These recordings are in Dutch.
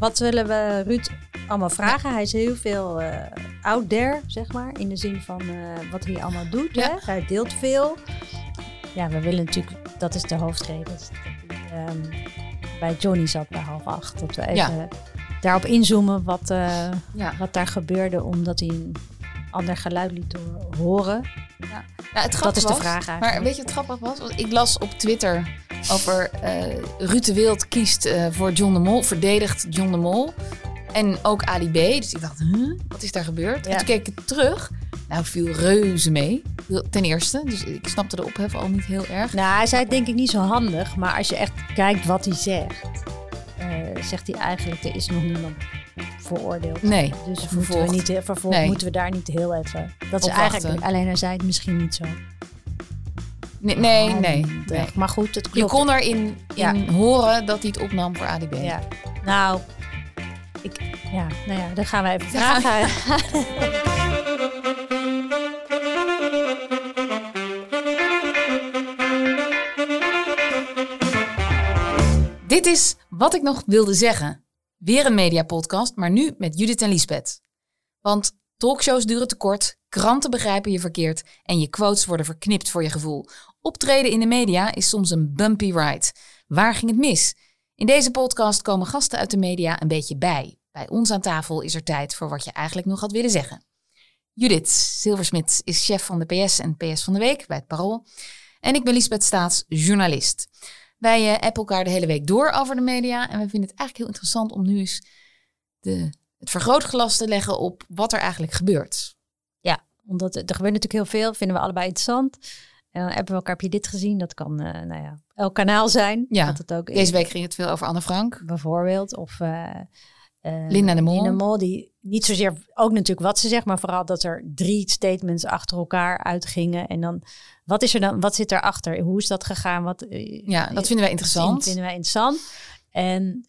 wat willen we Ruud allemaal vragen? Hij is heel veel eh, out there, zeg maar. In de zin van eh, wat hij allemaal doet. Ja. Hè? Hij deelt veel. Ja, we willen natuurlijk, dat is de hoofdreden. dat hij, ehm, bij Johnny zat bij half acht. Dat we even daarop inzoomen wat, eh, Ja. wat daar gebeurde. Omdat hij een ander geluid liet ho- horen. Ja, het Dat is de was- vraag eigenlijk. Maar weet je wat grappig was? Ik las op Twitter over Ruud de Wild kiest eh, voor John de Mol, verdedigt John de Mol. En ook Ali B. Dus ik dacht, huh, wat is daar gebeurd? En Ja. toen keek ik terug. Nou, viel reuze mee. Ten eerste. Dus ik snapte de ophef al niet heel erg. Nou, hij zei het denk ik niet zo handig. Maar als je echt kijkt wat hij zegt. eh, zegt hij eigenlijk, er is nog niemand veroordeeld. Nee. Dus moeten we vervolgd. niet, heel- vervolgd Nee. moeten we daar niet heel even. Dat is eigenlijk. Alleen hij zei het misschien niet zo. Nee, nee, nee. Maar goed, het Je klopt. kon erin in Ja. horen dat hij het opnam voor Ali B. Ja. Nou, ik, ja, nou ja, dan gaan we even vragen. Dit is wat ik nog wilde zeggen. Weer een mediapodcast, maar nu met Judith en Liesbeth. Want talkshows duren te kort, kranten begrijpen je verkeerd en je quotes worden verknipt voor je gevoel. Optreden in de media is soms een bumpy ride. Waar ging het mis? In deze podcast komen gasten uit de media een beetje bij. Bij ons aan tafel is er tijd voor wat je eigenlijk nog had willen zeggen. Judith Silversmit is chef van de PS en PS van de Week bij het Parool. En ik ben Liesbeth Staats, journalist. Wij eh, appen elkaar de hele week door over de media. En we vinden het eigenlijk heel interessant om nu eens de, het vergrootglas te leggen op wat er eigenlijk gebeurt. Ja, omdat er gebeurt natuurlijk heel veel. Vinden we allebei interessant. En dan hebben we elkaar, heb je dit gezien? Dat kan, eh, nou ja, elk kanaal zijn. Ja, Dat het ook is. Deze week ging het veel over Anne Frank. bijvoorbeeld. Of eh, eh, Linda de Mol. Linda Mol, die niet zozeer ook natuurlijk wat ze zegt, maar vooral dat er drie statements achter elkaar uitgingen. En dan, wat is er dan, wat zit erachter? Hoe is dat gegaan? Wat, Ja, dat vinden wij interessant. vinden wij interessant. En,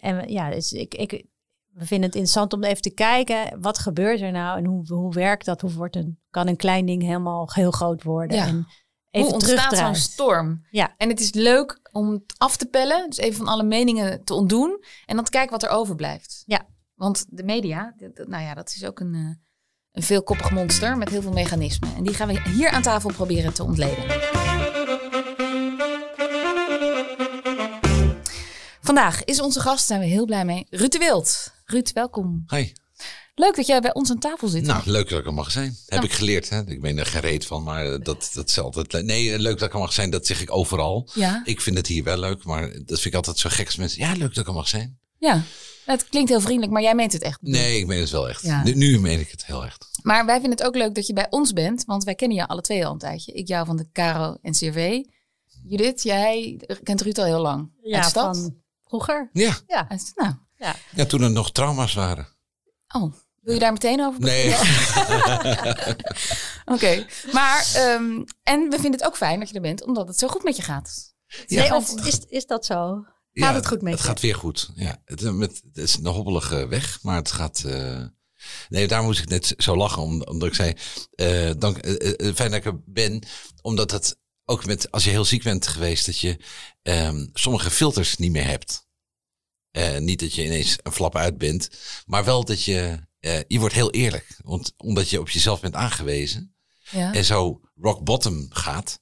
en ja, dus ik, ik, we vinden het interessant om even te kijken, wat gebeurt er nou en hoe, hoe werkt dat? Hoe wordt een, kan een klein ding helemaal heel groot worden? Ja. En even Hoe ontstaat zo'n storm? Ja. En het is leuk om het af te pellen. Dus even van alle meningen te ontdoen. En dan te kijken wat er overblijft. Ja. Want de media, nou ja, dat is ook een, eh, een veelkoppig monster met heel veel mechanismen. En die gaan we hier aan tafel proberen te ontleden. Vandaag is onze gast, zijn we heel blij mee, Ruud de Wild. Ruud, welkom. Hi. Leuk dat jij bij ons aan tafel zit. Nou, leuk dat ik er mag zijn. Heb Nou. ik geleerd. Hè? Ik ben er gereed van, maar dat, dat is altijd... Nee, leuk dat ik er mag zijn, dat zeg ik overal. Ja, Ik vind het hier wel leuk, maar dat vind ik altijd zo gek als mensen... Ja, leuk dat ik er mag zijn. ja. Het klinkt heel vriendelijk, maar jij meent het echt. Nee, ik meen het wel echt. Ja. Nu, nu meen ik het heel echt. Maar wij vinden het ook leuk dat je bij ons bent, want wij kennen je alle twee al een tijdje. Ik jou van de Caro en CRV. Judith, jij kent Ruud al heel lang. Ja, Uit de stad? van vroeger. Ja, Ja. Nou, ja toen er nog trauma's waren. oh, wil je daar meteen over Nee, Oké, maar ehm, en we vinden het ook fijn dat je er bent, omdat het zo goed met je gaat. Ja. Nee, of is, is dat zo? ja, het goed met Het je? gaat weer goed. Ja, het, eh, met, het is een hobbelige weg, maar het gaat... eh, Nee, daar moest ik net zo lachen, om- omdat ik zei... eh, dank, fijn dat ik er ben, omdat het ook met... Als je heel ziek bent geweest, dat je ehm, sommige filters niet meer hebt. Eh, niet dat je ineens een flap uit bent, maar wel dat je... eh, je wordt heel eerlijk, want, omdat je op jezelf bent aangewezen Ja. en zo rock bottom gaat,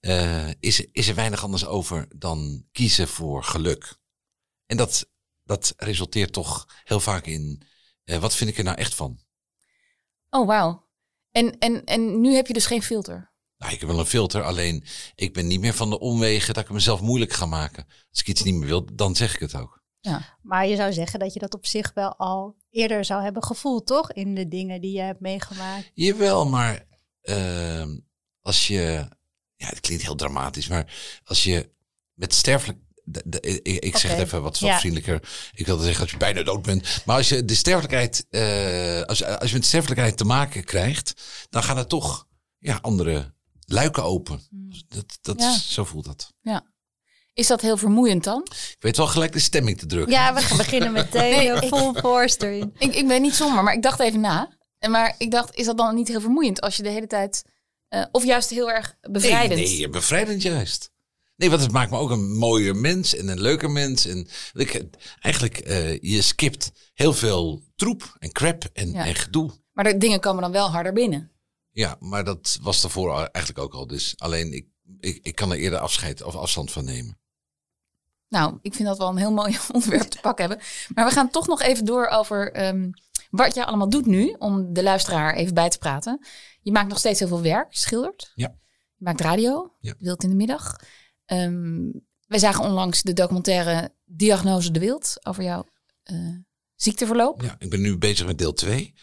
eh, is, is er weinig anders over dan kiezen voor geluk. En dat, dat resulteert toch heel vaak in, wat vind ik er nou echt van? Oh, wauw. En, en, en nu heb je dus geen filter. Nou, ik heb wel een filter, alleen ik ben niet meer van de omwegen dat ik mezelf moeilijk ga maken. Als ik iets niet meer wil, dan zeg ik het ook. Ja. Maar je zou zeggen dat je dat op zich wel al eerder zou hebben gevoeld, toch? In de dingen die je hebt meegemaakt. Jawel, maar ehm, als je, ja, het klinkt heel dramatisch, maar als je met sterfelijk, de- de- ik, ik zeg het even wat, wat ja. vriendelijker. Ik wilde zeggen als je bijna dood bent. Maar als je de sterfelijkheid, eh, als, als je met sterfelijkheid te maken krijgt, dan gaan er toch ja, andere luiken open. Dat, dat, Ja. Zo voelt dat. ja. Is dat heel vermoeiend dan? Ik weet wel gelijk de stemming te drukken. Ja, we gaan beginnen meteen Nee, nee, ik- full force erin. Ik, ik ben niet somber, maar ik dacht even na. En Maar ik dacht, is dat dan niet heel vermoeiend als je de hele tijd... eh, of juist heel erg nee, bevrijdend? nee, bevrijdend juist. Nee, want het maakt me ook een mooier mens en een leuker mens. En ik, eigenlijk, eh, je skipt heel veel troep en crap en, Ja. en gedoe. Maar de dingen komen dan wel harder binnen. Ja, maar dat was daarvoor eigenlijk ook al. Dus alleen, ik, ik, ik kan er eerder afscheid of afstand van nemen. Nou, ik vind dat wel een heel mooi onderwerp te pakken hebben. Maar we gaan toch nog even door over ehm, wat je allemaal doet nu. Om de luisteraar even bij te praten. Je maakt nog steeds heel veel werk. Je schildert. Ja. Je maakt radio. Ja. Wild in de middag. Ehm, wij zagen onlangs de documentaire Diagnose de Wild. Over jouw eh, ziekteverloop. Ja, ik ben nu bezig met deel 2.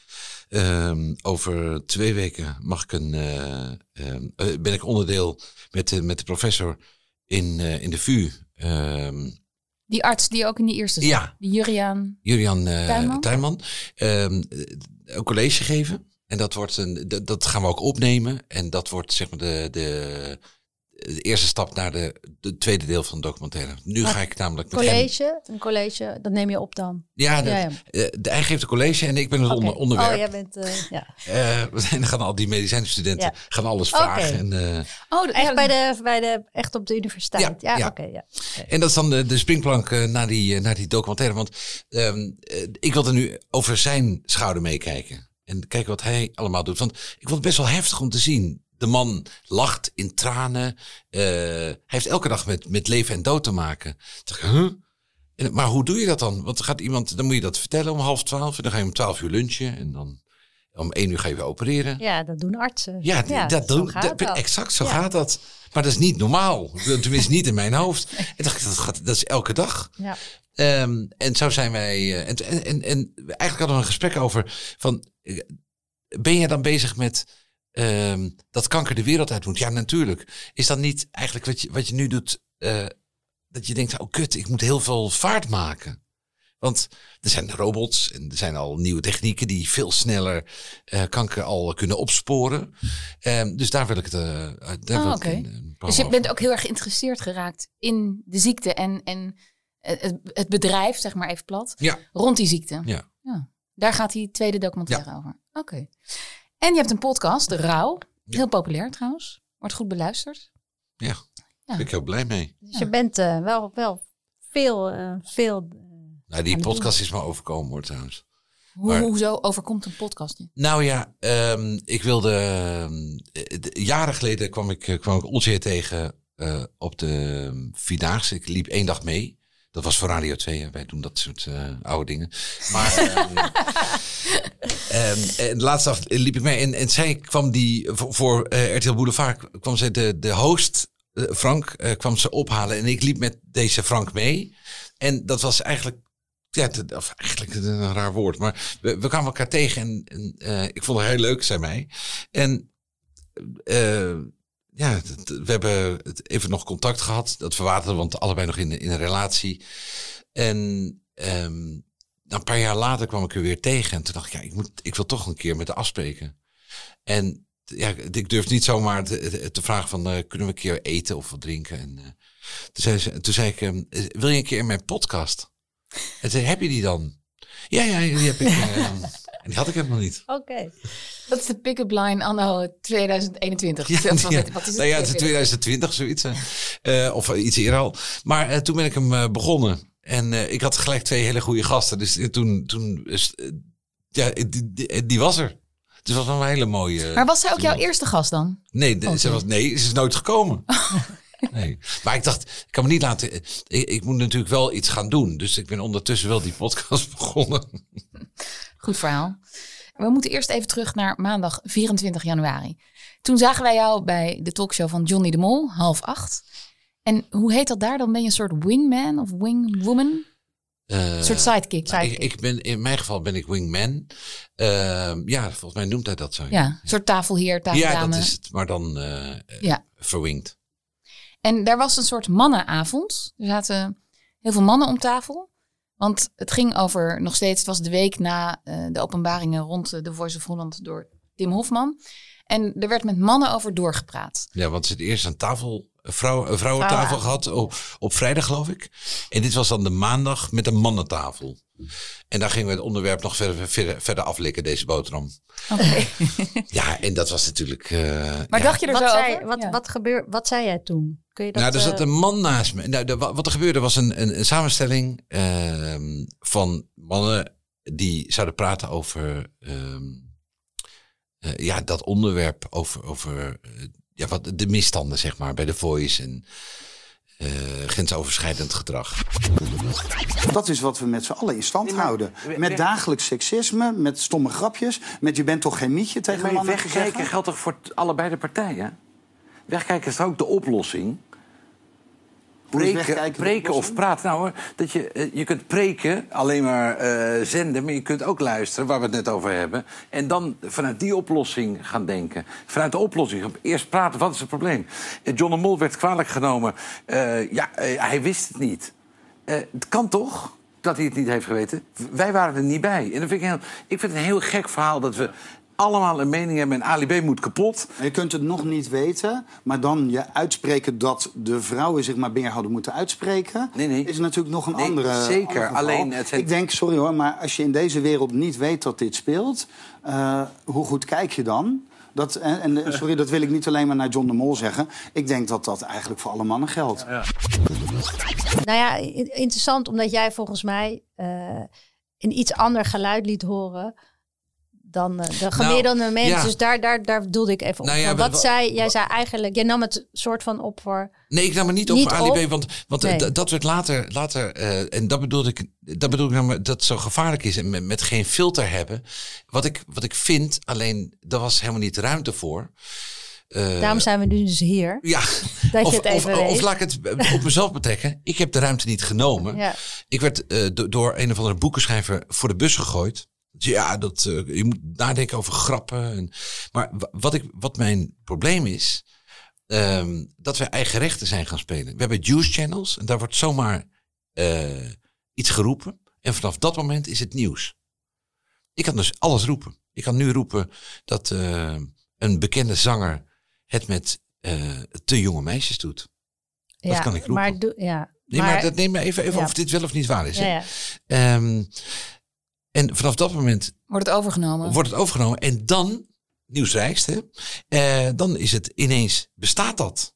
over twee weken mag ik een, eh, ehm, eh, ben ik onderdeel met, de met de professor in, in de VU. Ehm, Die arts die ook in die eerste zat. Ja. Die Juriaan. Julian eh, Tuinman? Tuinman. Ehm, een college geven. En dat, wordt een, dat, dat gaan we ook opnemen. En dat wordt zeg maar de, de, de eerste stap naar de, de tweede deel van de documentaire. Nu ga ik namelijk met hem... College, een college, dat neem je op dan. Ja, de, Ja, ja. eh, de, hij geeft een college en ik ben het onder, onderwerp. Oh, jij bent, eh, ja. Eh, en dan gaan al die medicijnstudenten Ja. gaan alles vragen. En, eh, Oh, Echt ja, bij de, bij de, echt op de universiteit. Ja, Ja, ja. oké, ja. en dat is dan de, de springplank naar, die, naar die documentaire. Want ehm, eh, ik wilde nu over zijn schouder meekijken. En kijken wat hij allemaal doet. Want ik vond het best wel heftig om te zien. De man lacht in tranen. Eh, hij heeft elke dag met, met leven en dood te maken. Ik, huh? En, maar hoe doe je dat dan? Want gaat iemand, dan moet je dat vertellen om half twaalf. En dan ga je om twaalf uur lunchen. En dan om één uur ga je weer opereren. Ja, dat doen artsen. Ja, dat doen, dat, dat. exact zo Ja. gaat dat. Maar dat is niet normaal. Tenminste, niet in mijn hoofd. En dacht ik, dat, gaat, dat is elke dag. Ja. Ehm, en zo zijn wij. eh, en, en, en, en eigenlijk hadden we een gesprek over. Van, eh, ben je dan bezig met ehm, dat kanker de wereld uit moet? Ja, natuurlijk. Is dat niet eigenlijk wat je, wat je nu doet? eh, dat je denkt, oh kut, ik moet heel veel vaart maken. Want er zijn robots en er zijn al nieuwe technieken die veel sneller eh, kanker al kunnen opsporen. Ehm, dus daar wil ik het. daar Oh, wil ik oké. een- een Dus je bent ook heel erg geïnteresseerd geraakt in de ziekte en, en het, het bedrijf, zeg maar even plat, Ja. rond die ziekte. Ja. Daar gaat die tweede documentaire over. Oké. En je hebt een podcast, De Rauw. Ja. Heel populair trouwens. Wordt goed beluisterd. Ja, daar ben ik heel blij mee. Dus je bent eh, wel, wel veel, eh, veel eh, Nou, die podcast is me overkomen hoor trouwens. Hoe, Maar- Hoezo overkomt een podcast je? Nou ja, ehm, ik wilde. ehm, eh, de- jaren geleden kwam ik, kwam ik Olsje tegen eh, op de ehm, Vierdaagse. Ik liep één dag mee. Dat was voor Radio 2. hè. Wij doen dat soort eh, oude dingen. Maar ehm, ehm, en de laatste dag liep ik mee. En, en zij kwam die voor, voor eh, RTL Boulevard kwam zij de, de host. eh, Frank eh, kwam ze ophalen en ik liep met deze Frank mee. En dat was eigenlijk ja, of eigenlijk een raar woord, maar we, we kwamen elkaar tegen en, en eh, ik vond het heel leuk, zei mij. En eh, ja, we hebben even nog contact gehad. Dat verwaterde, want allebei nog in, in een relatie. En ehm, een paar jaar later kwam ik er weer tegen. En toen dacht ik, ja, ik, moet, ik wil toch een keer met haar afspreken. En ja, ik durf niet zomaar te, te vragen van, eh, kunnen we een keer eten of wat drinken? En eh, toen, zei ze, toen zei ik, ehm, wil je een keer in mijn podcast? En zei, heb je die dan? Ja, ja, die heb ik. eh, en die had ik helemaal niet. Oké. Dat is de pick-up line anno 2021. Ja, wat- ja. wat is het? Nou ja, het is 2020 zoiets. eh. Eh, of iets eerder al. Maar eh, toen ben ik hem eh, begonnen. En eh, ik had gelijk twee hele goede gasten. Dus eh, toen, toen eh, ja, die, die, die was er. Dus dat was een hele mooie. Maar was zij ook jouw eerste gast dan? Nee, de- ze was, nee, ze is nooit gekomen. Nee. Maar ik dacht, ik kan me niet laten. Ik, ik moet natuurlijk wel iets gaan doen. Dus ik ben ondertussen wel die podcast begonnen. Goed verhaal. We moeten eerst even terug naar maandag 24 januari. Toen zagen wij jou bij de talkshow van Johnny de Mol, half acht. En hoe heet dat daar? Dan ben je een soort wingman of wingwoman? Eh, Een soort sidekick. nou, ik, ik ben, in mijn geval ben ik wingman. Ehm, ja, volgens mij noemt hij dat zo. ja, een soort tafelheer, ja tafeldame. dat is het. Maar dan eh, Ja. verwingd. En daar was een soort mannenavond. Er zaten heel veel mannen om tafel. Want het ging over, nog steeds, het was de week na eh, de openbaringen rond eh, The Voice of Holland door Tim Hofman. En er werd met mannen over doorgepraat. Ja, want ze het eerst een tafel vrouw, een vrouwentafel gehad op, op vrijdag, geloof ik. En dit was dan de maandag met een mannentafel. En daar gingen we het onderwerp nog verder, verder, verder aflikken, deze boterham. Oké. Ja, en dat was natuurlijk... eh, Maar ja. dacht je er Wat zo zei, over? wat, Ja. wat, gebeur, wat zei jij toen? Kun je dat, nou, er zat eh, een man naast me. Nou, de- wat er gebeurde was een, een, een samenstelling ehm, van mannen die zouden praten over ehm, eh, ja, dat onderwerp, over, over ja, wat, de misstanden, zeg maar, bij de Voice en eh, grensoverschrijdend gedrag. Dat is wat we met z'n allen in stand houden. Met dagelijks seksisme, met stomme grapjes, met je bent toch geen mietje tegen Maar mannen te wegkijken geldt toch voor allebei de partijen? Wegkijken is ook de oplossing? Preken, of praten. Nou hoor, dat je, eh, je kunt preken, alleen maar eh, zenden, maar je kunt ook luisteren, waar we het net over hebben. En dan vanuit die oplossing gaan denken. Vanuit de oplossing. Eerst praten, wat is het probleem? Eh, John de Mol werd kwalijk genomen. Ja, hij wist het niet. Het kan toch? Dat hij het niet heeft geweten. Wij waren er niet bij. En dat vind ik, heel, ik vind het een heel gek verhaal dat we allemaal een mening hebben en Ali B moet kapot. Je kunt het nog niet weten, maar dan je uitspreken dat de vrouwen zich maar meer hadden moeten uitspreken, Nee, nee. is natuurlijk nog een Nee, andere. zeker. ander. Alleen het Ik denk, sorry hoor, maar als je in deze wereld niet weet dat dit speelt, eh, hoe goed kijk je dan? Dat, en, en sorry, dat wil ik niet alleen maar naar John de Mol zeggen. Ik denk dat dat eigenlijk voor alle mannen geldt. Nou ja, interessant omdat jij volgens mij eh, een iets ander geluid liet horen dan eh, de gemiddelde mensen. ja. Dus daar, daar, daar doelde ik even op. Nou ja, wat wa- zei, jij zei eigenlijk, jij nam het soort van op voor... Nee, ik nam het niet op Niet voor Ali? B, want, want Nee. d- dat werd later, later eh, en dat bedoelde ik, dat bedoel ik namelijk dat het zo gevaarlijk is en met, met geen filter hebben. Wat ik, wat ik vind, alleen daar was helemaal niet ruimte voor. Eh, Daarom zijn we nu dus hier. ja, Dat je of, het even of, laat ik het op mezelf betrekken. Ik heb de ruimte niet genomen. Ja. Ik werd eh, do- door een of andere boekenschrijver voor de bus gegooid. Dus Ja, dat, eh, je moet nadenken over grappen. En, maar wa- wat, ik, wat mijn probleem is, ehm, dat we eigen rechten zijn gaan spelen. We hebben juice channels en daar wordt zomaar eh, iets geroepen. En vanaf dat moment is het nieuws. Ik kan dus alles roepen. Ik kan nu roepen dat eh, een bekende zanger het met te jonge meisjes doet. ja, kan ik roepen. Maar, ja, Nee, maar, dat neem me even, even Ja. of dit wel of niet waar is. ja, hè. ja. En vanaf dat moment Wordt het overgenomen? wordt het overgenomen. En dan, nieuws reist, hè, eh, dan is het ineens, bestaat dat?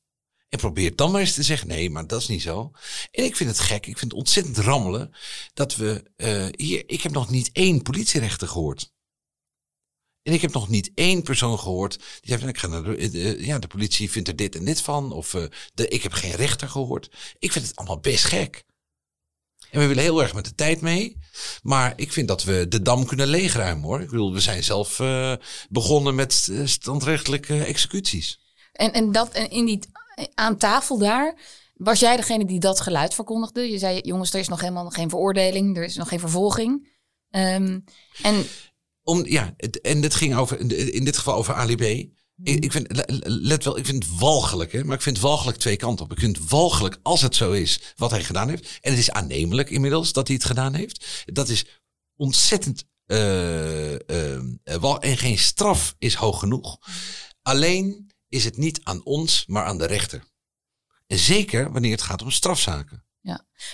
En probeer dan maar eens te zeggen, nee, maar dat is niet zo. En ik vind het gek, ik vind het ontzettend rammelen dat we eh, hier, ik heb nog niet één politierechter gehoord. En ik heb nog niet één persoon gehoord die zegt, ik ga naar de, eh, ja, de politie vindt er dit en dit van. Of de, ik heb geen rechter gehoord. Ik vind het allemaal best gek. En we willen heel erg met de tijd mee. Maar ik vind dat we de dam kunnen leegruimen hoor. Ik bedoel, we zijn zelf eh, begonnen met eh, standrechtelijke executies. En, en dat en in die, aan tafel daar, was jij degene die dat geluid verkondigde? Je zei, jongens, er is nog helemaal geen veroordeling, er is nog geen vervolging. Ehm, en Om, ja, het, en dit ging over, in- in dit geval over Ali B. Ik, ik vind, le- let wel, ik vind het walgelijk, hè, maar ik vind het walgelijk twee kanten op. Ik vind het walgelijk als het zo is wat hij gedaan heeft. En het is aannemelijk inmiddels dat hij het gedaan heeft. Dat is ontzettend. wal- en geen straf is hoog genoeg. Alleen is het niet aan ons, maar aan de rechter. En zeker wanneer het gaat om strafzaken.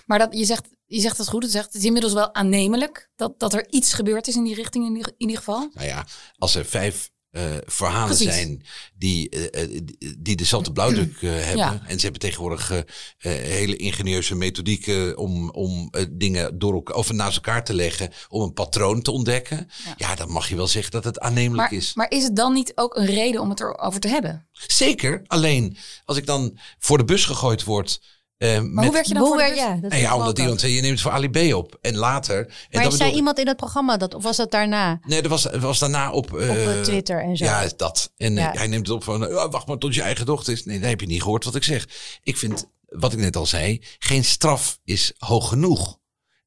Maar dat, je, zegt, je zegt het goed, het, zegt, het is inmiddels wel aannemelijk dat, dat er iets gebeurd is in die richting in, in ieder geval. Nou ja, als er vijf eh, verhalen Precies. zijn die, eh, die- dezelfde blauwdruk hebben. Ja. En ze hebben tegenwoordig hele ingenieuze methodieken om, om dingen door elkaar, of naast elkaar te leggen. Om een patroon te ontdekken. Ja. dan mag je wel zeggen dat het aannemelijk Maar, is. maar is het dan niet ook een reden om het erover te hebben? Zeker, alleen als ik dan voor de bus gegooid word. Eh, Maar met, hoe werk je dan Hoe voor ja, dat nou ja, omdat iemand zei, je neemt het voor Ali B op. En later. En Maar dat zei bedoel- iemand in het programma dat? Of was dat daarna? Nee, er was, was daarna op, Op eh, eh, Twitter en zo. Ja, dat. En Ja. hij neemt het op van, eh, wacht maar tot je eigen dochter is. Nee, dan heb je niet gehoord wat ik zeg. Ik vind, wat ik net al zei, geen straf is hoog genoeg.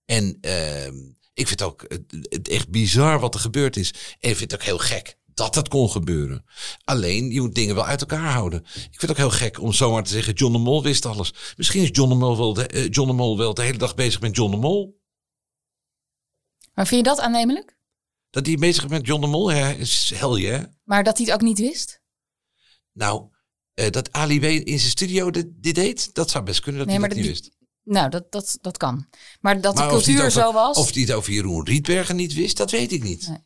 En ehm, ik vind ook het echt bizar wat er gebeurd is. En ik vind het ook heel gek dat dat kon gebeuren. Alleen, je moet dingen wel uit elkaar houden. Ik vind het ook heel gek om zomaar te zeggen, John de Mol wist alles. Misschien is John de Mol wel de, eh, John de, Mol wel de hele dag bezig met John de Mol. Maar vind je dat aannemelijk? Dat hij bezig is met John de Mol, ja, is hel je, hè? Maar dat hij het ook niet wist? Nou, Eh, dat Ali B in zijn studio dit, dit deed, dat zou best kunnen dat Nee, hij dat dat niet die- wist. Nou, dat, dat, dat kan. Maar dat Maar de cultuur over- zo was. Of hij het over Jeroen Rietbergen niet wist, dat weet ik niet. Nee.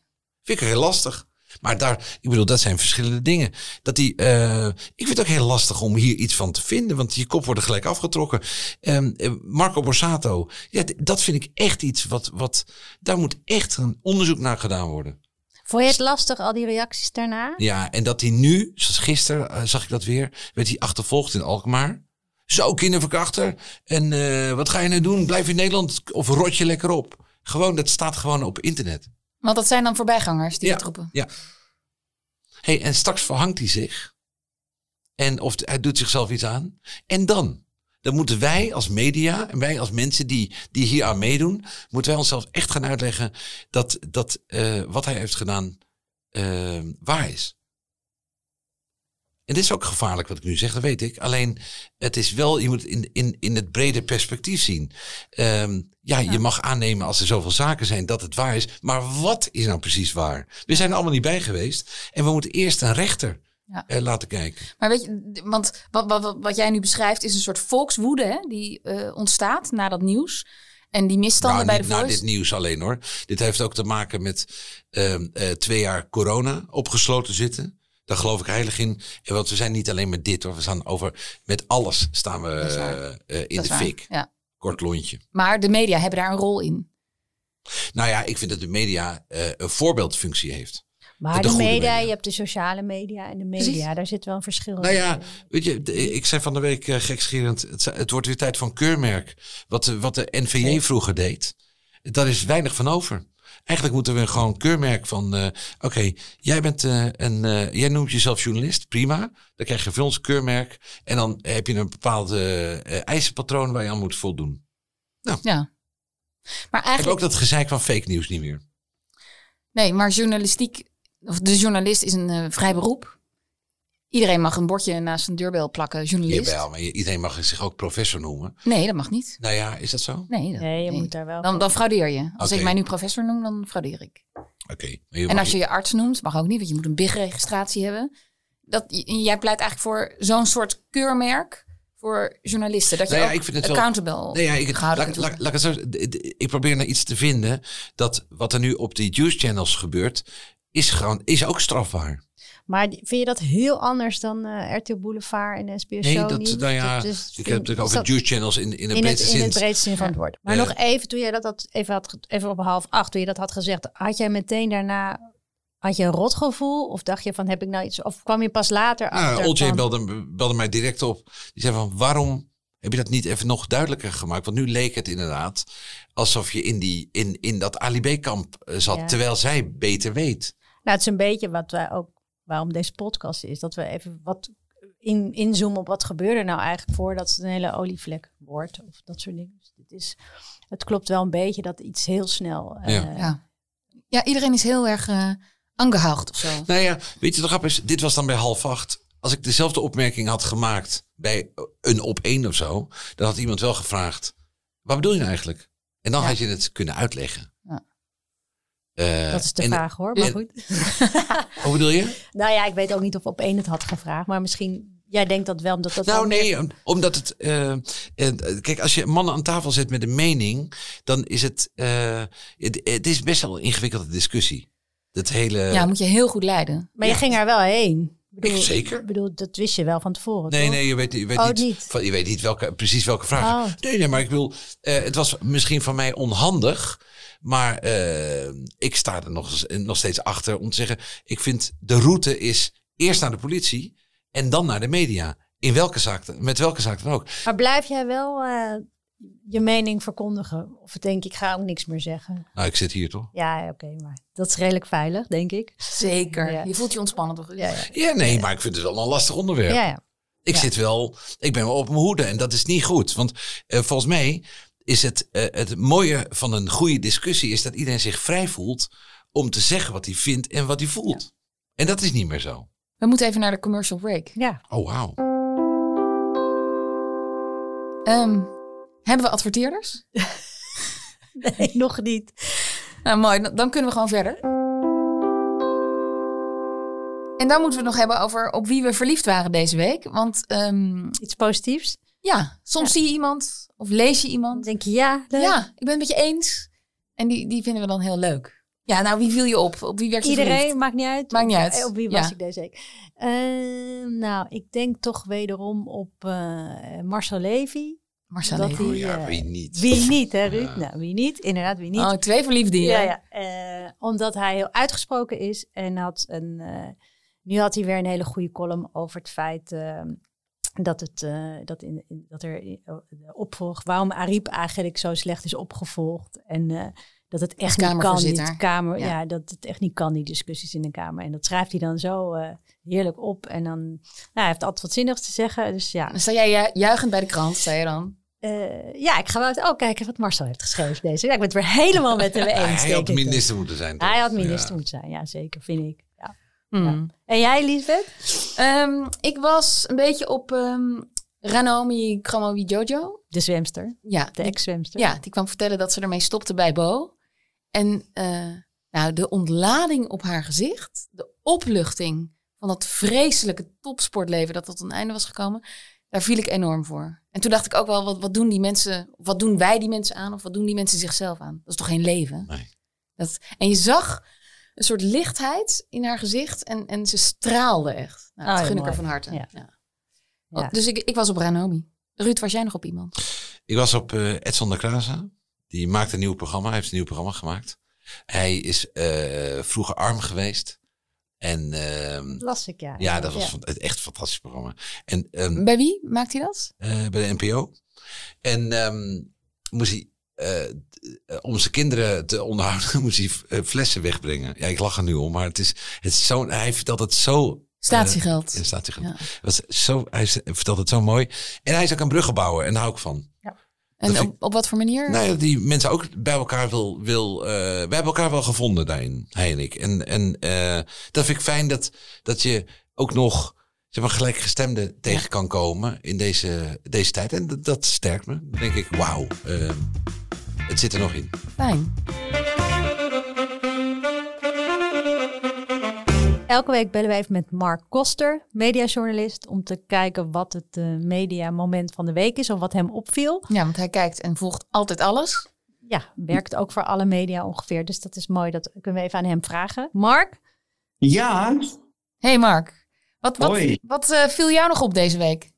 Vind ik heel lastig. Maar daar, ik bedoel, dat zijn verschillende dingen. Dat die, eh, ik vind het ook heel lastig om hier iets van te vinden, want je kop wordt gelijk afgetrokken. Eh, Marco Borsato, ja, dat vind ik echt iets wat, wat, daar moet echt een onderzoek naar gedaan worden. Vond je het lastig, al die reacties daarna? Ja, en dat hij nu, zoals gisteren eh, zag ik dat weer, werd hij achtervolgd in Alkmaar. Zo, kinderverkrachter. En eh, wat ga je nou doen? Blijf in Nederland of rot je lekker op? Gewoon, dat staat gewoon op internet. Want dat zijn dan voorbijgangers die Ja. dat roepen. Ja. Hey, en straks verhangt hij zich. En of hij doet zichzelf iets aan. En dan? Dan moeten wij als media en wij als mensen die, die hier aan meedoen, moeten wij onszelf echt gaan uitleggen dat, dat eh, wat hij heeft gedaan eh, waar is. En dit is ook gevaarlijk wat ik nu zeg, dat weet ik. Alleen, het is wel, je moet het in, in, in het brede perspectief zien. Ehm, ja, je mag aannemen als er zoveel zaken zijn dat het waar is. Maar wat is nou precies waar? We zijn er allemaal niet bij geweest. En we moeten eerst een rechter Ja. eh, laten kijken. Maar weet je, want wat, wat, wat- jij nu beschrijft is een soort volkswoede hè, die eh, ontstaat na dat nieuws. En die misstanden Nou, bij niet de na Voice. dit nieuws alleen hoor. Dit heeft ook te maken met ehm, eh, twee jaar corona opgesloten zitten. Daar geloof ik heilig in. En want we zijn niet alleen met dit hoor. We staan over, met alles staan we eh, eh, in Dat de fik. Ja. Kort lontje. Maar de media hebben daar een rol in. Nou ja, ik vind dat de media eh, een voorbeeldfunctie heeft. Maar De de, goede media, media. je hebt de sociale media en de media. Precies. Daar zit wel een verschil Nou in. ja, weet je, ik zei van de week uh, gekscherend, het, het wordt weer tijd van keurmerk. Wat de, wat de NVJ vroeger deed, daar is weinig van over. Eigenlijk moeten we gewoon keurmerk van, eh, oké, jij bent eh, een, eh, jij noemt jezelf journalist, prima. Dan krijg je van ons keurmerk en dan heb je een bepaald eisenpatroon waar je aan moet voldoen. Ja. Maar Ik heb eigenlijk, ook dat gezeik van fake nieuws niet meer. nee, maar journalistiek, of de journalist is een vrij beroep. Iedereen mag een bordje naast een deurbel plakken, journalist. Jawel, maar je- iedereen mag zich ook professor noemen. Nee, dat mag niet. Nou ja, is dat zo? Oké. Nee, dat- Nee, je nee. moet daar wel... Dan, dan fraudeer je. Als Oké. ik mij nu professor noem, dan fraudeer ik. je En als je je arts noemt, mag ook niet, want je moet een BIG-registratie hebben. Dat, jij pleit eigenlijk voor zo'n soort keurmerk voor journalisten. Dat je Nou ja, ook ik vind het wel- accountable Nee, ja, ik, gehouden laat, kunt laat, worden. laat ik het zo, d- d- ik probeer naar iets te vinden dat wat er nu op die juice channels gebeurt, is, gewoon, is ook strafbaar. Maar vind je dat heel anders dan eh RTL Boulevard en SBS Nee, dat, Nieuws? nou ja, is- ik heb het over dat juice channels in, in de in het, in zin. het breedste zin van het woord. Maar nog even, toen jij dat had, even, had, even op half acht, toen je dat had gezegd, had jij meteen daarna, had je een rotgevoel? Of dacht je van, heb ik nou iets, of kwam je pas later achter Nou, OJ van- belde, belde mij direct op. Die zei van, waarom heb je dat niet even nog duidelijker gemaakt? Want nu leek het inderdaad alsof je in, die, in, in dat Ali B-kamp eh, zat, Ja. terwijl zij beter weet. Nou, het is een beetje wat wij ook, waarom deze podcast is, dat we even wat in, inzoomen op wat gebeurde er nou eigenlijk voordat het een hele olievlek wordt of dat soort dingen. Dus dit is, het klopt wel een beetje dat iets heel snel. eh, Ja. Ja. ja, iedereen is heel erg uh, aangehaald of zo. Nou ja, weet je, de grap is, dit was dan bij half acht. Als ik dezelfde opmerking had gemaakt bij een op één of zo, dan had iemand wel gevraagd, wat bedoel je nou eigenlijk? En dan Ja. had je het kunnen uitleggen. Eh, Dat is de vraag hoor, maar en- goed. Hoe bedoel je? Nou ja, ik weet ook niet of op één het had gevraagd, maar misschien, jij denkt dat wel, omdat dat Nou nee, meer- omdat het... eh, eh, kijk, als je mannen aan tafel zet met een mening, dan is het... eh, het, het is best wel een ingewikkelde discussie. Dat hele... ja, moet je heel goed leiden. Maar je ging er wel heen. Ik bedoel, Ik zeker. Ik bedoel, dat wist je wel van tevoren, Nee, toch? nee, je weet, je weet Oh, niet, niet. Van, je weet niet welke, precies welke vraag. Oh. Nee, nee, maar ik bedoel, eh, het was misschien van mij onhandig. Maar eh, ik sta er nog, nog steeds achter om te zeggen, ik vind de route is eerst naar de politie en dan naar de media. In welke zaak, dan- met welke zaak dan ook. Maar blijf jij wel eh, je mening verkondigen? Of denk ik, ga ook niks meer zeggen? Nou, ik zit hier toch? Ja, oké, maar dat is redelijk veilig, denk ik. Zeker. Ja. Je voelt je ontspannen toch? Ja, ja. Ja, nee, maar ik vind het wel een lastig onderwerp. ja, ja. Ik Ja. zit wel, ik ben wel op mijn hoede en dat is niet goed. Want eh, volgens mij is het, eh, het mooie van een goede discussie is dat iedereen zich vrij voelt om te zeggen wat hij vindt en wat hij voelt. En dat is niet meer zo. We moeten even naar de commercial break. ja. Oh, wauw. Ehm, hebben we adverteerders? Nee, nog niet. Nou, mooi. Dan- Dan kunnen we gewoon verder. En dan moeten we het nog hebben over op wie we verliefd waren deze week. Want ehm, Iets positiefs. Ja, soms zie je iemand of lees je Dan iemand. denk je, ja, leuk. Ja, ik ben het met je eens. En die, die vinden we dan heel leuk. Ja, nou, wie viel je op? Op wie werd je Iedereen, verliefd? maakt niet uit. Maakt niet Op- uit. Op wie was Ja. ik deze week? Eh, nou, ik denk toch wederom op eh, Marcel Levy. Marcel dat Levy. Oh ja, eh, wie niet? Wie niet, hè Ruud? Ja. Nou, wie niet? Inderdaad, wie niet? Oh, twee verliefde hier. ja, ja. Eh, omdat hij heel uitgesproken is en had een. eh, nu had hij weer een hele goede column over het feit eh, dat, het, eh, dat, in, in- dat er in- oh, de opvolg, waarom Ariep eigenlijk zo slecht is opgevolgd. En eh, dat het echt niet kan. Kamer, Ja. ja. dat het echt niet kan, die discussies in de Kamer. En dat schrijft hij dan zo eh, heerlijk op. En dan, nou, hij heeft altijd wat zinnigs te zeggen. Dus ja, sta jij ju- juichend bij de krant, zei je dan. eh, ja ik ga wel uit. Oh, kijken wat Marcel heeft geschreven deze. Ja, ik ben het weer helemaal met hem eens. hij had ik. minister moeten zijn. toch? Hij had minister Ja. moeten zijn, ja zeker, vind ik. Ja. Hmm. En jij, Liesbeth? Ehm, ik was een beetje op ehm Ranomi Kramawi Jojo. De zwemster, Ja, de ex-zwemster. ja, die kwam vertellen dat ze ermee stopte bij Bo. En eh, nou, de ontlading op haar gezicht, de opluchting van dat vreselijke topsportleven dat tot een einde was gekomen, daar viel ik enorm voor. En toen dacht ik ook wel, wat, wat doen die mensen, wat doen wij die mensen aan, of wat doen die mensen zichzelf aan? Dat is toch geen leven? Nee. Dat, en je zag een soort lichtheid in haar gezicht en, en ze straalde echt. Nou, dat Oh, ja, gun ik mooi. haar van harte. Ja. Ja. Ja. Oh, dus ik, ik was op Ranomi. Ruud, was jij nog op iemand? Ik was op eh Edson de Kraza. Die maakt een nieuw programma. Hij heeft een nieuw programma gemaakt. Hij is eh, vroeger arm geweest. En ehm, Las ik, ja. ja, dat was van- het echt een fantastisch programma. En ehm, Bij wie maakt hij dat? eh, bij de NPO. En ehm, moest hij, om zijn kinderen te onderhouden, moest hij eh, flessen wegbrengen. Ja, ik lach er nu om, maar het is, het is zo, hij vertelt het zo... Statiegeld. eh, in statiegeld. Ja. Was zo, hij vertelt het zo mooi. En hij is ook een bruggenbouwer en daar hou ik van. En op, wat voor manier? Nou ja, die mensen ook bij elkaar wil. wil eh, we hebben elkaar wel gevonden daarin, hij en ik. En, en eh, dat vind ik fijn dat, dat je ook nog zeg maar, gelijkgestemden tegen kan komen in deze, deze tijd. En dat, dat sterkt me. Dan denk ik, wauw, eh, het zit er nog in. Fijn. Elke week bellen we even met Mark Koster, mediajournalist, om te kijken wat het eh, mediamoment van de week is of wat hem opviel. Ja, want hij kijkt en volgt altijd alles. Ja, werkt ook voor alle media ongeveer, dus dat is mooi. Dat kunnen we even aan hem vragen. Mark? Ja, Hey Mark, wat, wat, wat eh, viel jou nog op deze week?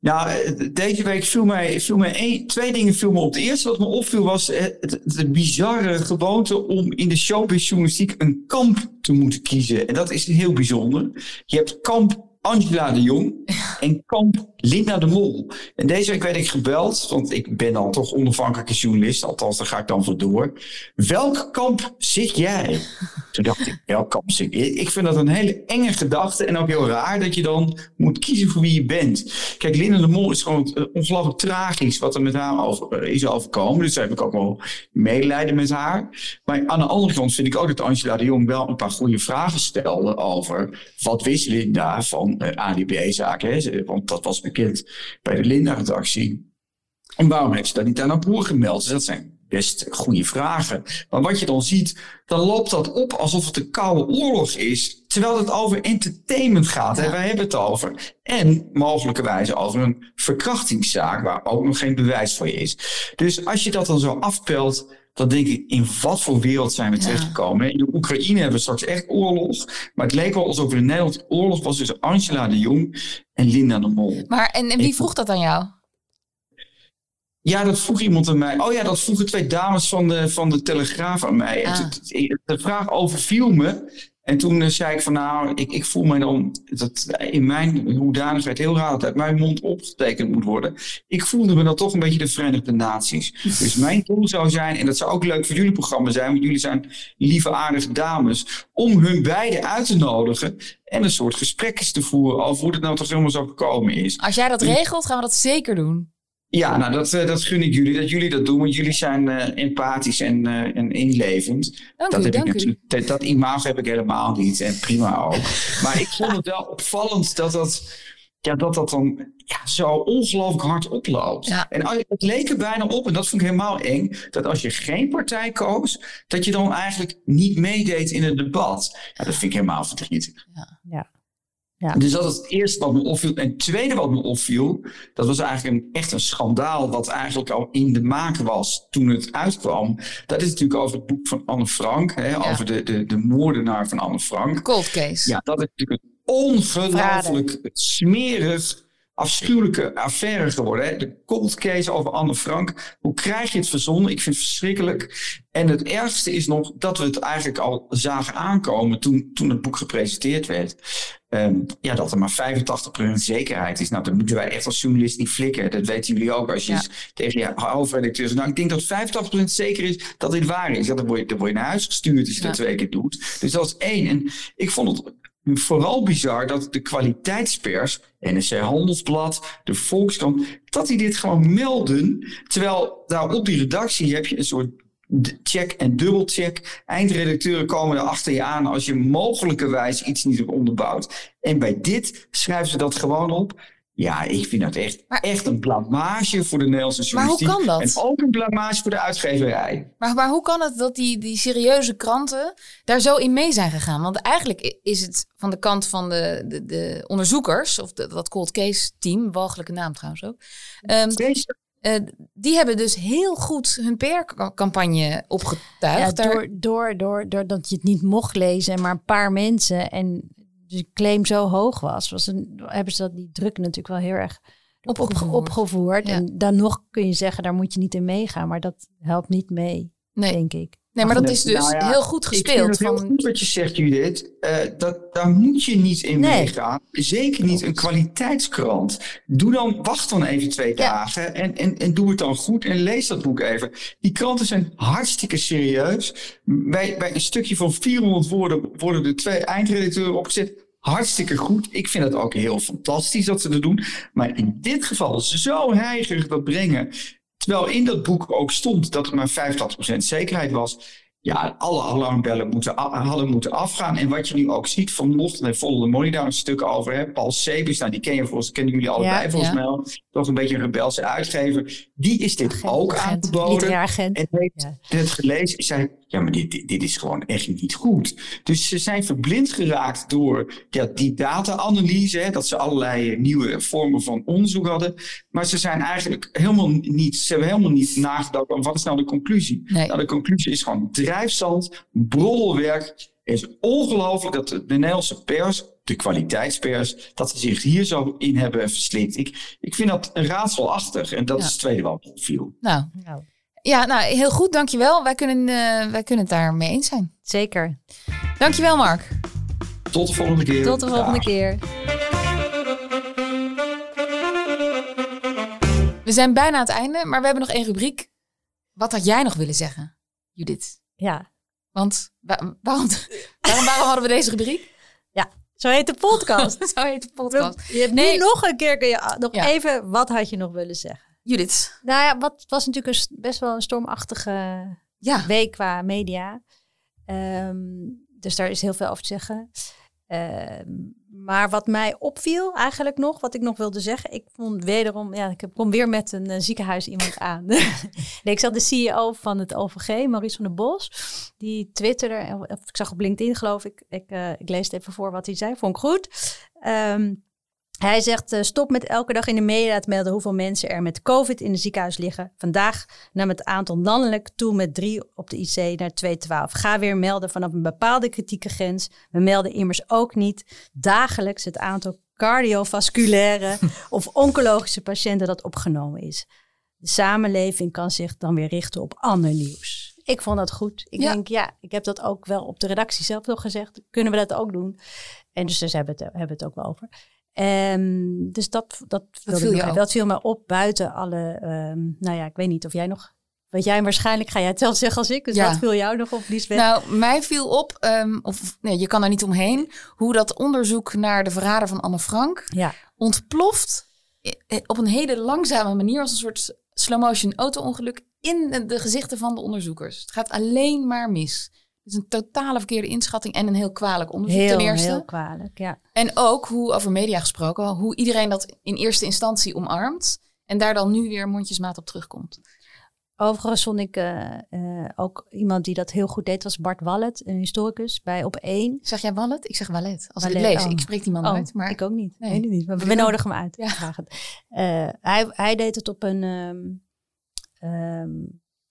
nou, eh, deze week viel mij, viel mij één, twee dingen viel me op. Het eerste wat me opviel was eh, het, de bizarre gewoonte om in de showbizjournalistiek een kamp te moeten kiezen. En dat is heel bijzonder. Je hebt kamp Angela de Jong en kamp Linda de Mol. En deze week werd ik gebeld, want ik ben dan toch onafhankelijke journalist, althans daar ga ik dan voor door. Welk kamp zit jij? Toen dacht ik, welk kamp zit ik? Ik vind dat een hele enge gedachte en ook heel raar dat je dan moet kiezen voor wie je bent. Kijk, Linda de Mol is gewoon ongelooflijk tragisch wat er met haar over, eh, is overkomen. Dus daar heb ik ook wel medelijden met haar. Maar aan de andere kant vind ik ook dat Angela de Jong wel een paar goede vragen stelde over wat wist Linda van eh ADB-zaken. Want dat was bekend bij de Linda-redactie. En waarom heeft ze dat niet aan haar broer gemeld? Dus dat zijn best goede vragen. Maar wat je dan ziet, dan loopt dat op alsof het een koude oorlog is. Terwijl het over entertainment gaat. Hè? Wij hebben het over. En mogelijkerwijs over een verkrachtingszaak waar ook nog geen bewijs voor is. Dus als je dat dan zo afpelt, dan denk ik, in wat voor wereld zijn we terechtgekomen? In de Oekraïne hebben we straks echt oorlog. Maar het leek wel alsof er in Nederland oorlog was tussen Angela de Jong en Linda de Mol. Maar, en, en wie vroeg dat aan jou? Ja, dat vroeg iemand aan mij. Oh ja, dat vroegen twee dames van de, van de Telegraaf aan mij. Ah. de vraag overviel me. En toen eh, zei ik van nou, ik, ik voel me dan dat in mijn hoedanigheid heel raar dat uit mijn mond opgetekend moet worden. Ik voelde me dan toch een beetje de Verenigde Naties. Dus mijn doel zou zijn, en dat zou ook leuk voor jullie programma zijn, want jullie zijn lieve aardige dames, om hun beiden uit te nodigen en een soort gesprekjes te voeren over hoe het nou toch helemaal zo gekomen is. Als jij dat regelt, gaan we dat zeker doen. Ja, nou dat, eh, dat gun ik jullie, dat jullie dat doen. Want jullie zijn eh, empathisch en, eh, en inlevend. Dank dat, u, heb dank ik u. natuurlijk, dat, dat imago heb ik helemaal niet. En prima ook. maar ik vond het wel opvallend dat dat... ja, dat dat dan ja, zo ongelooflijk hard oploopt. Ja. En als- het leek er bijna op, en dat vond ik helemaal eng, dat als je geen partij koos, dat je dan eigenlijk niet meedeed in het debat. Ja, dat vind ik helemaal verdrietig. Ja. Ja. Dus dat is het eerste wat me opviel. En het tweede wat me opviel, dat was eigenlijk een, echt een schandaal wat eigenlijk al in de maak was toen het uitkwam. Dat is natuurlijk over het boek van Anne Frank, hè, over de, de, de moordenaar van Anne Frank. Cold case. Ja, dat is natuurlijk een ongelooflijk smerig, afschuwelijke affaire geworden. Hè? De cold case over Anne Frank. Hoe krijg je het verzonnen? Ik vind het verschrikkelijk. En het ergste is nog dat we het eigenlijk al zagen aankomen toen, toen het boek gepresenteerd werd. Ehm, ja, dat er maar 85% zekerheid is. Nou, dat moeten wij echt als journalist niet flikken. Dat weten jullie ook. Als je Ja. tegen je hoofdredacteur zegt, nou, ik denk dat 85% zeker is dat dit waar is. Ja, dan, word je, dan word je naar huis gestuurd als je Ja. dat twee keer doet. Dus dat is één. En ik vond het vooral bizar dat de kwaliteitspers, NSC Handelsblad, de Volkskrant, dat die dit gewoon melden. Terwijl daar op die redactie heb je een soort check en dubbelcheck. Eindredacteuren komen er achter je aan als je mogelijkerwijs iets niet hebt onderbouwd. En bij dit schrijven ze dat gewoon op. Ja, ik vind dat echt, Maar- echt een blamage voor de Nederlandse Maar hoe journalistiek. kan dat? En ook een blamage voor de uitgeverij. Maar, maar hoe kan het dat die, die serieuze kranten daar zo in mee zijn gegaan? Want eigenlijk is het van de kant van de, de, de onderzoekers, of de, dat cold case team, walgelijke naam trouwens ook. ehm, Deze eh, die hebben dus heel goed hun PR-campagne opgetuigd. Ja, door, door, door, door dat je het niet mocht lezen en maar een paar mensen en de claim zo hoog was, was een, hebben ze dat die druk natuurlijk wel heel erg op, Opgevoerd. opgevoerd. Ja. En dan nog kun je zeggen, daar moet je niet in meegaan, maar dat helpt niet mee, nee, denk ik. Nee, maar dat Nou is dus ja, heel goed Ik vind gespeeld. het heel Van, goed wat je zegt, Judith. Eh, dat, daar moet je niet in Nee. meegaan. Zeker niet een kwaliteitskrant. Doe dan, wacht dan even twee Ja. dagen en, en, en doe het dan goed en lees dat boek even. Die kranten zijn hartstikke serieus. Bij, bij een stukje van 400 woorden worden er twee eindredacteuren opgezet. Hartstikke goed. Ik vind het ook heel fantastisch dat ze dat doen. Maar in dit geval zo heigerig dat brengen. Terwijl in dat boek ook stond dat er maar 85% zekerheid was. Ja, alle alarmbellen moeten, hadden moeten afgaan. En wat je nu ook ziet, vanochtend heeft Volle de Money daar een stuk over. Hè? Paul Sebus, nou, die ken je volgens, kennen jullie allebei Ja, volgens ja. mij al. Toch een beetje een rebelse uitgever. Die is dit Agent, ook agent, aangeboden. En heeft Ja. het gelezen. Zei, ja, maar dit, dit, is gewoon echt niet goed. Dus ze zijn verblind geraakt door ja, die data-analyse. hè, Dat ze allerlei nieuwe vormen van onderzoek hadden. Maar ze zijn eigenlijk helemaal niet, ze hebben helemaal niet nagedacht aan wat is nou de conclusie. Nee. Nou, de conclusie is gewoon drijfzand, broddelwerk. Het is ongelooflijk dat de Nederlandse pers, de kwaliteitspers, dat ze zich hier zo in hebben verslikt. Ik, ik vind dat raadselachtig en dat Ja. is het tweede wat me opviel. nou, Nou, ja, nou, heel goed, dankjewel. Wij kunnen, eh, wij kunnen het daar mee eens zijn. zeker. Dankjewel, Mark. Tot de volgende keer. Tot de volgende keer. We zijn bijna aan het einde, maar we hebben nog één rubriek. Wat had jij nog willen zeggen, Judith? Ja, Want wa- waarom, waarom, waarom hadden we deze rubriek? zo heet de podcast. Zo heet de podcast. Je hebt Nee. nu nog een keer, kun je ah, nog Ja. even, wat had je nog willen zeggen? Judith. Nou ja, wat was natuurlijk een, st- best wel een stormachtige Ja. week qua media. Ehm, dus daar is heel veel over te zeggen. Ehm, maar wat mij opviel eigenlijk nog, wat ik nog wilde zeggen. Ik vond wederom, ja, ik kom weer met een eh, ziekenhuis iemand aan. nee, ik zag de CEO van het OVG, Maurice van der Bos. Die twitterde, of ik zag op LinkedIn geloof ik. Ik, eh, ik lees het even voor wat hij zei, vond ik goed. Ehm, hij zegt, eh, stop met elke dag in de media te melden hoeveel mensen er met COVID in het ziekenhuis liggen. Vandaag nam het aantal landelijk toe met drie op de IC naar 212. Ga weer melden vanaf een bepaalde kritieke grens. We melden immers ook niet dagelijks het aantal cardiovasculaire of oncologische patiënten dat opgenomen is. De samenleving kan zich dan weer richten op ander nieuws. Ik vond dat goed. Ik Ja. denk, ja, ik heb dat ook wel op de redactie zelf nog gezegd. Kunnen we dat ook doen? En dus daar hebben het, hebben het ook wel over. Ehm, dus dat, dat, viel dat viel me op buiten alle. ehm, nou ja, ik weet niet of jij nog. Weet jij waarschijnlijk ga jij hetzelfde zeggen als ik. Dus Ja. wat viel jou nog op, Liesbeth? Nou, mij viel op, ehm, of nee, je kan er niet omheen, hoe dat onderzoek naar de verrader van Anne Frank ja, ontploft i- op een hele langzame manier, als een soort slow-motion auto-ongeluk in de gezichten van de onderzoekers. Het gaat alleen maar mis. Het is een totale verkeerde inschatting en een heel kwalijk onderzoek Heel, ten eerste. heel kwalijk, ja. En ook hoe, over media gesproken, hoe iedereen dat in eerste instantie omarmt. En daar dan nu weer mondjesmaat op terugkomt. Overigens vond ik eh, eh, ook iemand die dat heel goed deed, was Bart Wallet, een historicus bij Op 1. Zeg jij Wallet? Ik zeg Wallet. Als ik Wallet, het lees, oh. ik spreek die man Oh, nooit. Maar ik ook niet. Nee. Ik niet. Maar Ik we nodigen hem uit. Ja. Eh, hij, hij deed het op een ehm, ehm,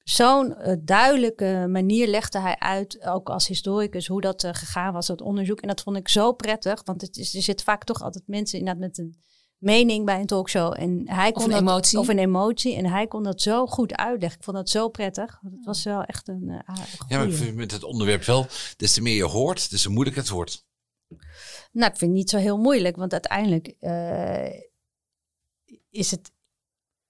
zo'n eh, duidelijke manier legde hij uit, ook als historicus, hoe dat eh, gegaan was, dat onderzoek. En dat vond ik zo prettig, want het is, er zitten vaak toch altijd mensen inderdaad met een mening bij een talkshow. En hij kon een dat- emotie. Of een emotie. En hij kon dat zo goed uitleggen. Ik vond dat zo prettig. Het was wel echt een uh, Ja, maar ik vind met het onderwerp wel, des te meer je hoort, des te moeilijker het wordt. Nou, ik vind het niet zo heel moeilijk, want uiteindelijk eh, is, het,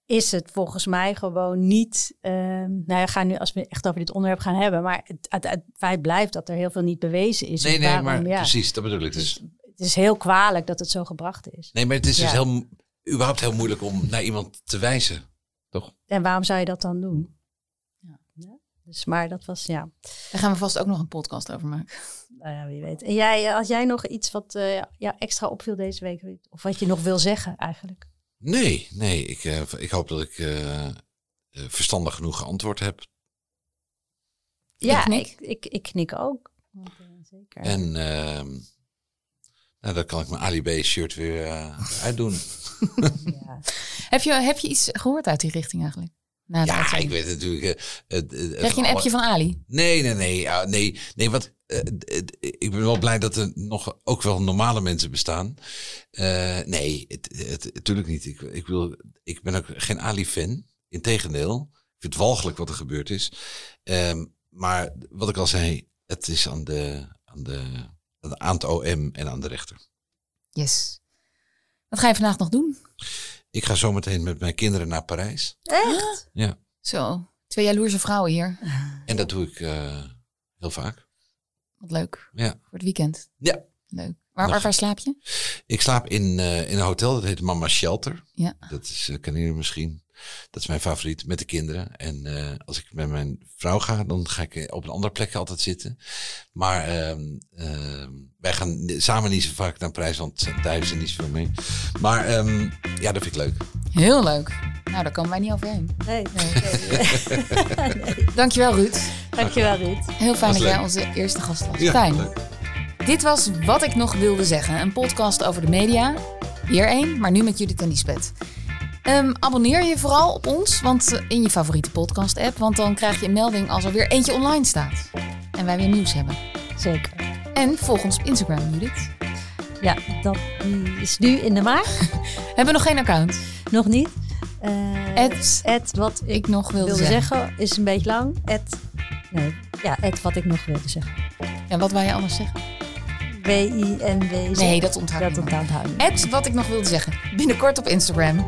is het volgens mij gewoon niet. Uh, nou ja, we gaan nu als we echt over dit onderwerp gaan hebben, maar het, het, het feit blijft dat er heel veel niet bewezen is. Nee, En nee, waarom, maar ja, precies, dat bedoel ik dus. Het is heel kwalijk dat het zo gebracht is. Nee, maar het is dus heel, überhaupt heel moeilijk om naar iemand te wijzen. Toch? En waarom zou je dat dan doen? Ja. Ja, Dus, maar dat was, ja, daar gaan we vast ook nog een podcast over maken. nou ja, wie weet. En jij, eh, als jij nog iets wat eh jou extra opviel deze week, of wat je nog wil zeggen eigenlijk? Nee, nee. Ik, eh, ik hoop dat ik eh, eh, verstandig genoeg geantwoord heb. Ja, knik. ik, ik, ik knik ook. Zeker. En ehm, nou, dan kan ik mijn Ali B shirt weer eh, uitdoen. Ja. Heb je, heb je iets gehoord uit die richting eigenlijk? Na Ja, uitzending? ik weet natuurlijk. het- het- Krijg je een alle- appje van Ali? Nee, nee, nee. Ja, nee, nee want eh, het- ik ben wel blij dat er nog ook wel normale mensen bestaan. Eh, nee, het, het, natuurlijk niet. Ik, ik, wil, ik ben ook geen Ali-fan. Integendeel. Ik vind het walgelijk wat er gebeurd is. Ehm, maar wat ik al zei, het is aan, de, aan, de, aan het OM en aan de rechter. Yes. Wat ga je vandaag nog doen? Ik ga zometeen met mijn kinderen naar Parijs. Echt? Ja. Zo, twee jaloerse vrouwen hier. En dat doe ik eh, heel vaak. Wat leuk. Ja. Voor het weekend. Ja. Leuk. Waar, waar, waar slaap je? Ik slaap in, eh, in een hotel, dat heet Mama Shelter. Ja. Dat is, uh, kennen jullie misschien. Dat is mijn favoriet, met de kinderen. En eh, als ik met mijn vrouw ga, dan ga ik op een andere plek altijd zitten. Maar ehm, ehm, wij gaan samen niet zo vaak naar Parijs, want thuis er niet zoveel mee. Maar ehm, ja, dat vind ik leuk. Heel leuk. Nou, daar komen wij niet overheen. Nee, nee, nee. nee. Dankjewel Ruud. Dankjewel, Ruud. Heel fijn dat jij onze eerste gast was. Ja, fijn. leuk. Dit was Wat ik nog wilde zeggen. Een podcast over de media. Weer één, maar nu met Judith en Lisbeth. Ehm, abonneer je vooral op ons want, eh, in je favoriete podcast app. Want dan krijg je een melding als er weer eentje online staat. En wij weer nieuws hebben. Zeker. En volg ons op Instagram, Judith. Ja, dat is nu in de maag. Hebben we nog geen account? Nog niet. Eh Ed- Ed, wat ik Ik nog wilde, wilde zeggen. zeggen. is een beetje lang. Ed, nee, ja, Ed, wat ik nog wilde zeggen. En wat wou je anders zeggen? W-I-N-W. Nee, dat onthoud ik Dat niet. onthoud ik. Ed, wat ik nog wilde zeggen. Binnenkort op Instagram.